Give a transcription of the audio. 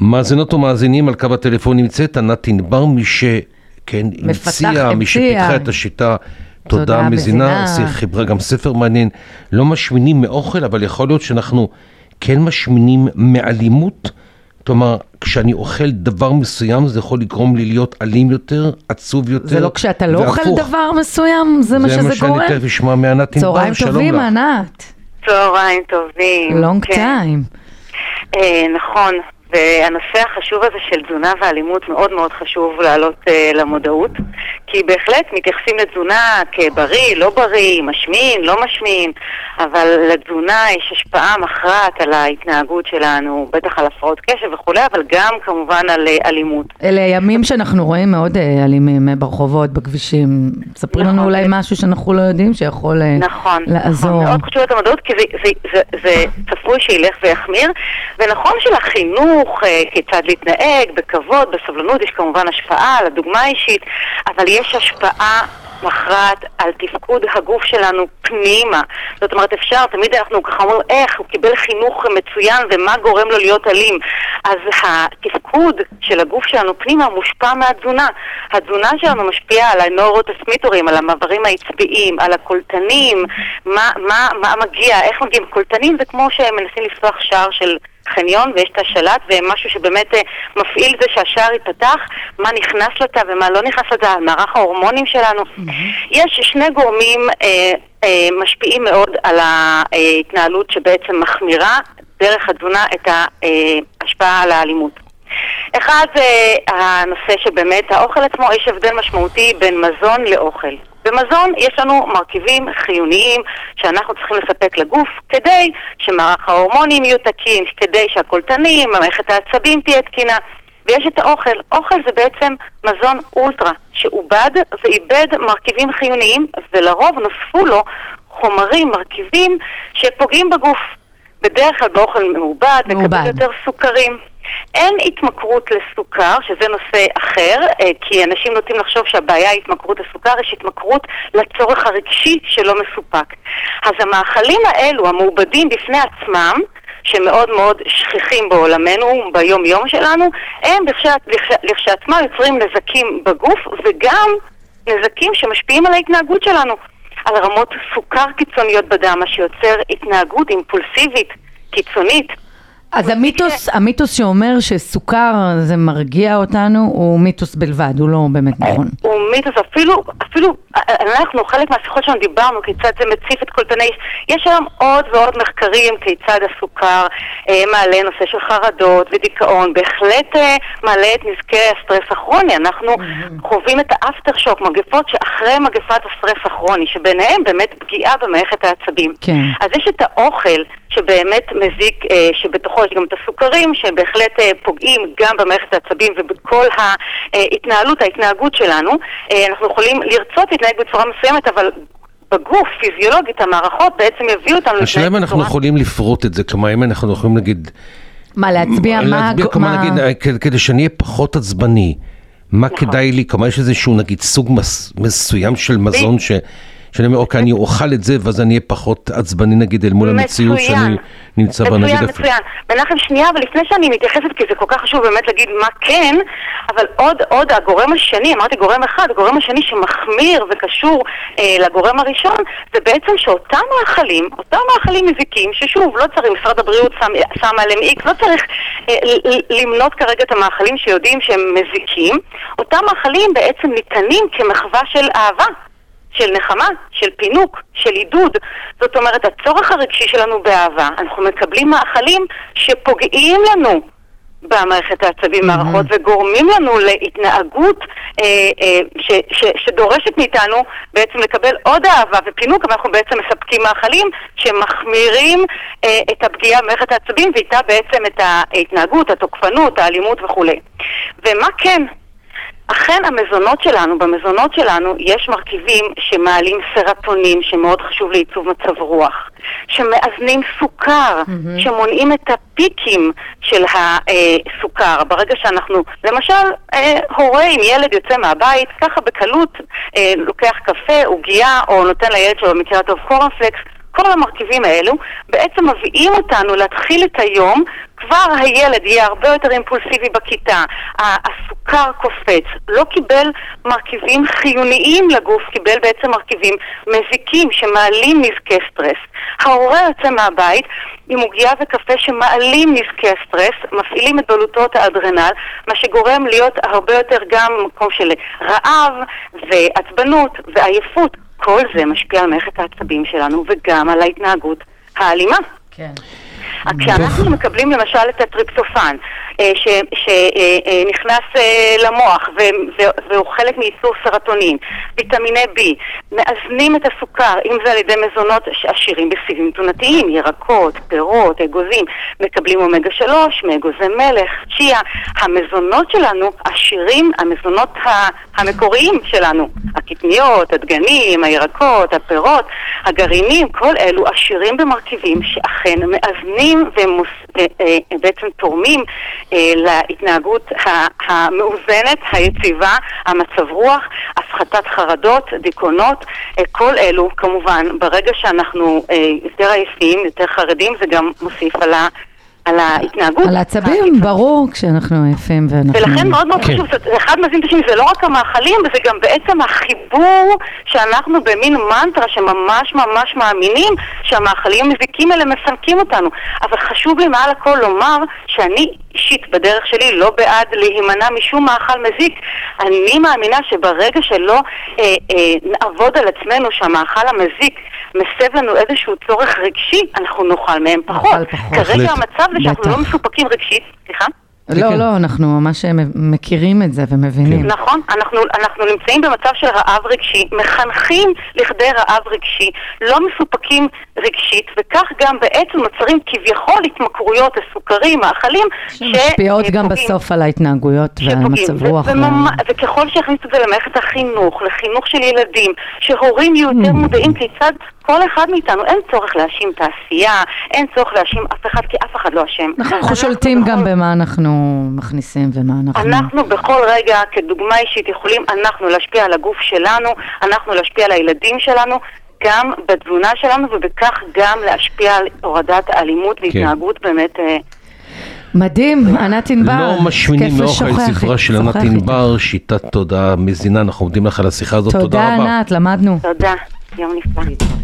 מאזינות ומאזינים על קו הטלפון נמצאת ענת ענבר, מי שכן המציאה, מי שפיתחה את השיטה. תודה מזינה, היא חיברה גם ספר מעניין. לא משמינים מאוכל, אבל יכול להיות שאנחנו כן משמינים מאלימות. כלומר, כשאני אוכל דבר מסוים, זה יכול לגרום לי להיות אלים יותר, עצוב יותר, זה לא כשאתה לא אוכל דבר מסוים, זה מה שזה גורם? זה מה שאני תכף אשמע מענת ענבר, שלום לך. צהריים טובים, ענת. צהריים טובים. לונג כן. טיים. אה, נכון, והנושא החשוב הזה של תזונה ואלימות מאוד מאוד חשוב לעלות uh, למודעות, כי בהחלט מתייחסים לתזונה כבריא, לא בריא, משמין, לא משמין, אבל לתזונה יש השפעה מכרעת על ההתנהגות שלנו, בטח על הפרעות קשב וכולי, אבל גם כמובן על uh, אלימות. אלה ימים שאנחנו רואים מאוד uh, אלימים uh, ברחובות, בכבישים. ספרי נכון, לנו אולי משהו שאנחנו לא יודעים שיכול uh, נכון, לעזור. נכון, מאוד חשוב את המודעות, כי זה, זה, זה, זה צפוי שילך ויחמיר, ונכון שלחינוך חינוך, אה, כיצד להתנהג, בכבוד, בסבלנות, יש כמובן השפעה על הדוגמה האישית, אבל יש השפעה מכרעת על תפקוד הגוף שלנו פנימה. זאת אומרת, אפשר, תמיד אנחנו ככה אומרים, איך, הוא קיבל חינוך מצוין ומה גורם לו להיות אלים. אז התפקוד של הגוף שלנו פנימה מושפע מהתזונה. התזונה שלנו משפיעה על הנורוטסמיטורים, על המעברים העצביים, על הקולטנים, מה, מה, מה מגיע, איך מגיעים. קולטנים זה כמו שהם מנסים לפתוח שער של חניון ויש את השלט ומשהו שבאמת אה, מפעיל זה שהשער ייפתח, מה נכנס לתא ומה לא נכנס לתא, מערך ההורמונים שלנו. Mm-hmm. יש שני גורמים אה, אה, משפיעים מאוד על ההתנהלות שבעצם מחמירה דרך התזונה את ההשפעה על האלימות. אחד זה הנושא שבאמת האוכל עצמו, יש הבדל משמעותי בין מזון לאוכל. במזון יש לנו מרכיבים חיוניים שאנחנו צריכים לספק לגוף כדי שמערך ההורמונים יהיו תקין, כדי שהקולטנים, מערכת העצבים תהיה תקינה. ויש את האוכל. אוכל זה בעצם מזון אולטרה, שעובד ואיבד מרכיבים חיוניים, ולרוב נוספו לו חומרים, מרכיבים, שפוגעים בגוף. בדרך כלל באוכל מעובד, מקבל יותר סוכרים. אין התמכרות לסוכר, שזה נושא אחר, אה, כי אנשים נוטים לחשוב שהבעיה היא התמכרות לסוכר, יש התמכרות לצורך הרגשי שלא מסופק. אז המאכלים האלו, המעובדים בפני עצמם, שמאוד מאוד שכיחים בעולמנו, ביום יום שלנו, הם לכשעצמם יוצרים נזקים בגוף וגם נזקים שמשפיעים על ההתנהגות שלנו, על רמות סוכר קיצוניות בדם, מה שיוצר התנהגות אימפולסיבית קיצונית. אז המיתוס, המיתוס שאומר שסוכר זה מרגיע אותנו הוא מיתוס בלבד, הוא לא באמת נכון. הוא מיתוס, אפילו, אפילו אנחנו, חלק מהשיחות שלנו דיברנו כיצד זה מציף את קולטני, יש היום עוד ועוד מחקרים כיצד הסוכר אה, מעלה נושא של חרדות ודיכאון, בהחלט אה, מעלה את נזקי הסטרס הכרוני, אנחנו. חווים את האפטר שוק, מגפות שאחרי מגפת הסטרס הכרוני, שביניהם באמת פגיעה במערכת העצבים. כן. אז יש את האוכל שבאמת מזיק, אה, שבתוכו יש גם את הסוכרים, שבהחלט אה, פוגעים גם במערכת העצבים ובכל ההתנהלות, ההתנהגות שלנו. אה, אנחנו יכולים לרצות להתנהג בצורה מסוימת, אבל בגוף, פיזיולוגית, המערכות בעצם יביאו אותנו. השאלה אם אנחנו יכולים לפרוט את זה, כלומר, אם אנחנו יכולים להגיד... מה, להצביע? מה... להצביע, כלומר, נגיד, כדי שאני אהיה פחות עצבני. מה נכון. כדאי לי, כלומר יש איזשהו נגיד סוג מס, מסוים של מזון ש, שאני אומר, אוקיי, אני אוכל את זה, ואז אני אהיה פחות עצבני נגיד אל מול המציאות שאני נמצא בה, נגיד... מצוין, מצוין. מנחם, שנייה, אבל לפני שאני מתייחסת, כי זה כל כך חשוב באמת להגיד מה כן, אבל עוד, עוד הגורם השני, אמרתי גורם אחד, הגורם השני שמחמיר וקשור אה, לגורם הראשון, זה בעצם שאותם מאכלים, אותם מאכלים מזיקים, ששוב, לא צריך, משרד הבריאות שם, שם עליהם איקס, לא צריך אה, למנות כרגע את המאכלים שיודעים שהם מזיקים, אותם מאכלים בעצם ניתנים כמחווה של אהבה. של נחמה, של פינוק, של עידוד. זאת אומרת, הצורך הרגשי שלנו באהבה, אנחנו מקבלים מאכלים שפוגעים לנו במערכת העצבים. מערכות, וגורמים לנו להתנהגות אה, אה, ש, ש, שדורשת מאיתנו בעצם לקבל עוד אהבה ופינוק, אבל אנחנו בעצם מספקים מאכלים שמחמירים אה, את הפגיעה במערכת העצבים ואיתה בעצם את ההתנהגות, התוקפנות, האלימות וכולי. ומה כן? אכן המזונות שלנו, במזונות שלנו יש מרכיבים שמעלים סרטונים, שמאוד חשוב לעיצוב מצב רוח, שמאזנים סוכר, mm-hmm. שמונעים את הפיקים של הסוכר. ברגע שאנחנו, למשל, אה, הורה עם ילד יוצא מהבית, ככה בקלות אה, לוקח קפה, עוגייה, או נותן לילד שלו במקרה הטוב קורנפלקס, כל המרכיבים האלו בעצם מביאים אותנו להתחיל את היום כבר הילד יהיה הרבה יותר אימפולסיבי בכיתה, הסוכר קופץ, לא קיבל מרכיבים חיוניים לגוף, קיבל בעצם מרכיבים מזיקים שמעלים נזקי סטרס. ההורה יוצא מהבית עם עוגיה וקפה שמעלים נזקי הסטרס, מפעילים את בלוטות ה adrenal, מה שגורם להיות הרבה יותר גם מקום של רעב ועצבנות ועייפות. כל זה משפיע על מערכת העצבים שלנו וגם על ההתנהגות האלימה. כן. כשאנחנו מקבלים למשל את הטריפטופן, שנכנס אה, למוח והוא חלק מייצור סרטונין, ויטמיני B, מאזנים את הסוכר, אם זה על ידי מזונות עשירים בסיבים תזונתיים, ירקות, פירות, אגוזים, מקבלים אומגה 3 מאגוזי מלך, צ'יה, המזונות שלנו עשירים, המזונות המקוריים שלנו, הקטניות, הדגנים, הירקות, הפירות, הגרעינים, כל אלו עשירים במרכיבים שאכן מאזנים ובעצם תורמים אה, להתנהגות המאוזנת, היציבה, המצב רוח, הפחתת חרדות, דיכאונות, אה, כל אלו כמובן, ברגע שאנחנו אה, יותר עייפים, יותר חרדים, זה גם מוסיף על ה... על ההתנהגות. על העצבים, ברור, כשאנחנו עייפים ואנחנו... ולכן מאוד מאוד כן. חשוב, אחד מזין את השני, זה לא רק המאכלים, וזה גם בעצם החיבור שאנחנו במין מנטרה שממש ממש מאמינים שהמאכלים המזיקים האלה מפנקים אותנו. אבל חשוב לי מעל הכל לומר שאני אישית בדרך שלי לא בעד להימנע משום מאכל מזיק. אני מאמינה שברגע שלא אה, אה, נעבוד על עצמנו שהמאכל המזיק מסב לנו איזשהו צורך רגשי, אנחנו נאכל מהם פחות. כרגע המצב זה שאנחנו לא מסופקים רגשית, סליחה? לא, כן. לא, אנחנו ממש מכירים את זה ומבינים. נכון, אנחנו, אנחנו נמצאים במצב של רעב רגשי, מחנכים לכדי רעב רגשי, לא מסופקים רגשית, וכך גם בעצם נוצרים כביכול התמכרויות לסוכרים, מאכלים, שמשפיעות גם בסוף על ההתנהגויות והמצב רוח. וככל שיכניסו את זה למערכת החינוך, לחינוך של ילדים, שהורים יהיו יותר mm. מודעים כיצד כל אחד מאיתנו, אין צורך להאשים תעשייה, אין צורך להאשים אף אחד, כי אף אחד לא אשם. נכון, אנחנו שולטים גם במה אנחנו מכניסים ומה אנחנו... אנחנו בכל רגע, כדוגמה אישית, יכולים אנחנו להשפיע על הגוף שלנו, אנחנו להשפיע על הילדים שלנו, גם בתזונה שלנו, ובכך גם להשפיע על הורדת האלימות כן. והתנהגות באמת... אה, מדהים, ענת ענבר, לא משמינים מאוכל, ספרה של ענת ענבר, שיטת תודעה מזינה, אנחנו עומדים לך על השיחה הזאת, תודה רבה. תודה ענת, למדנו. תודה, יום נפלא.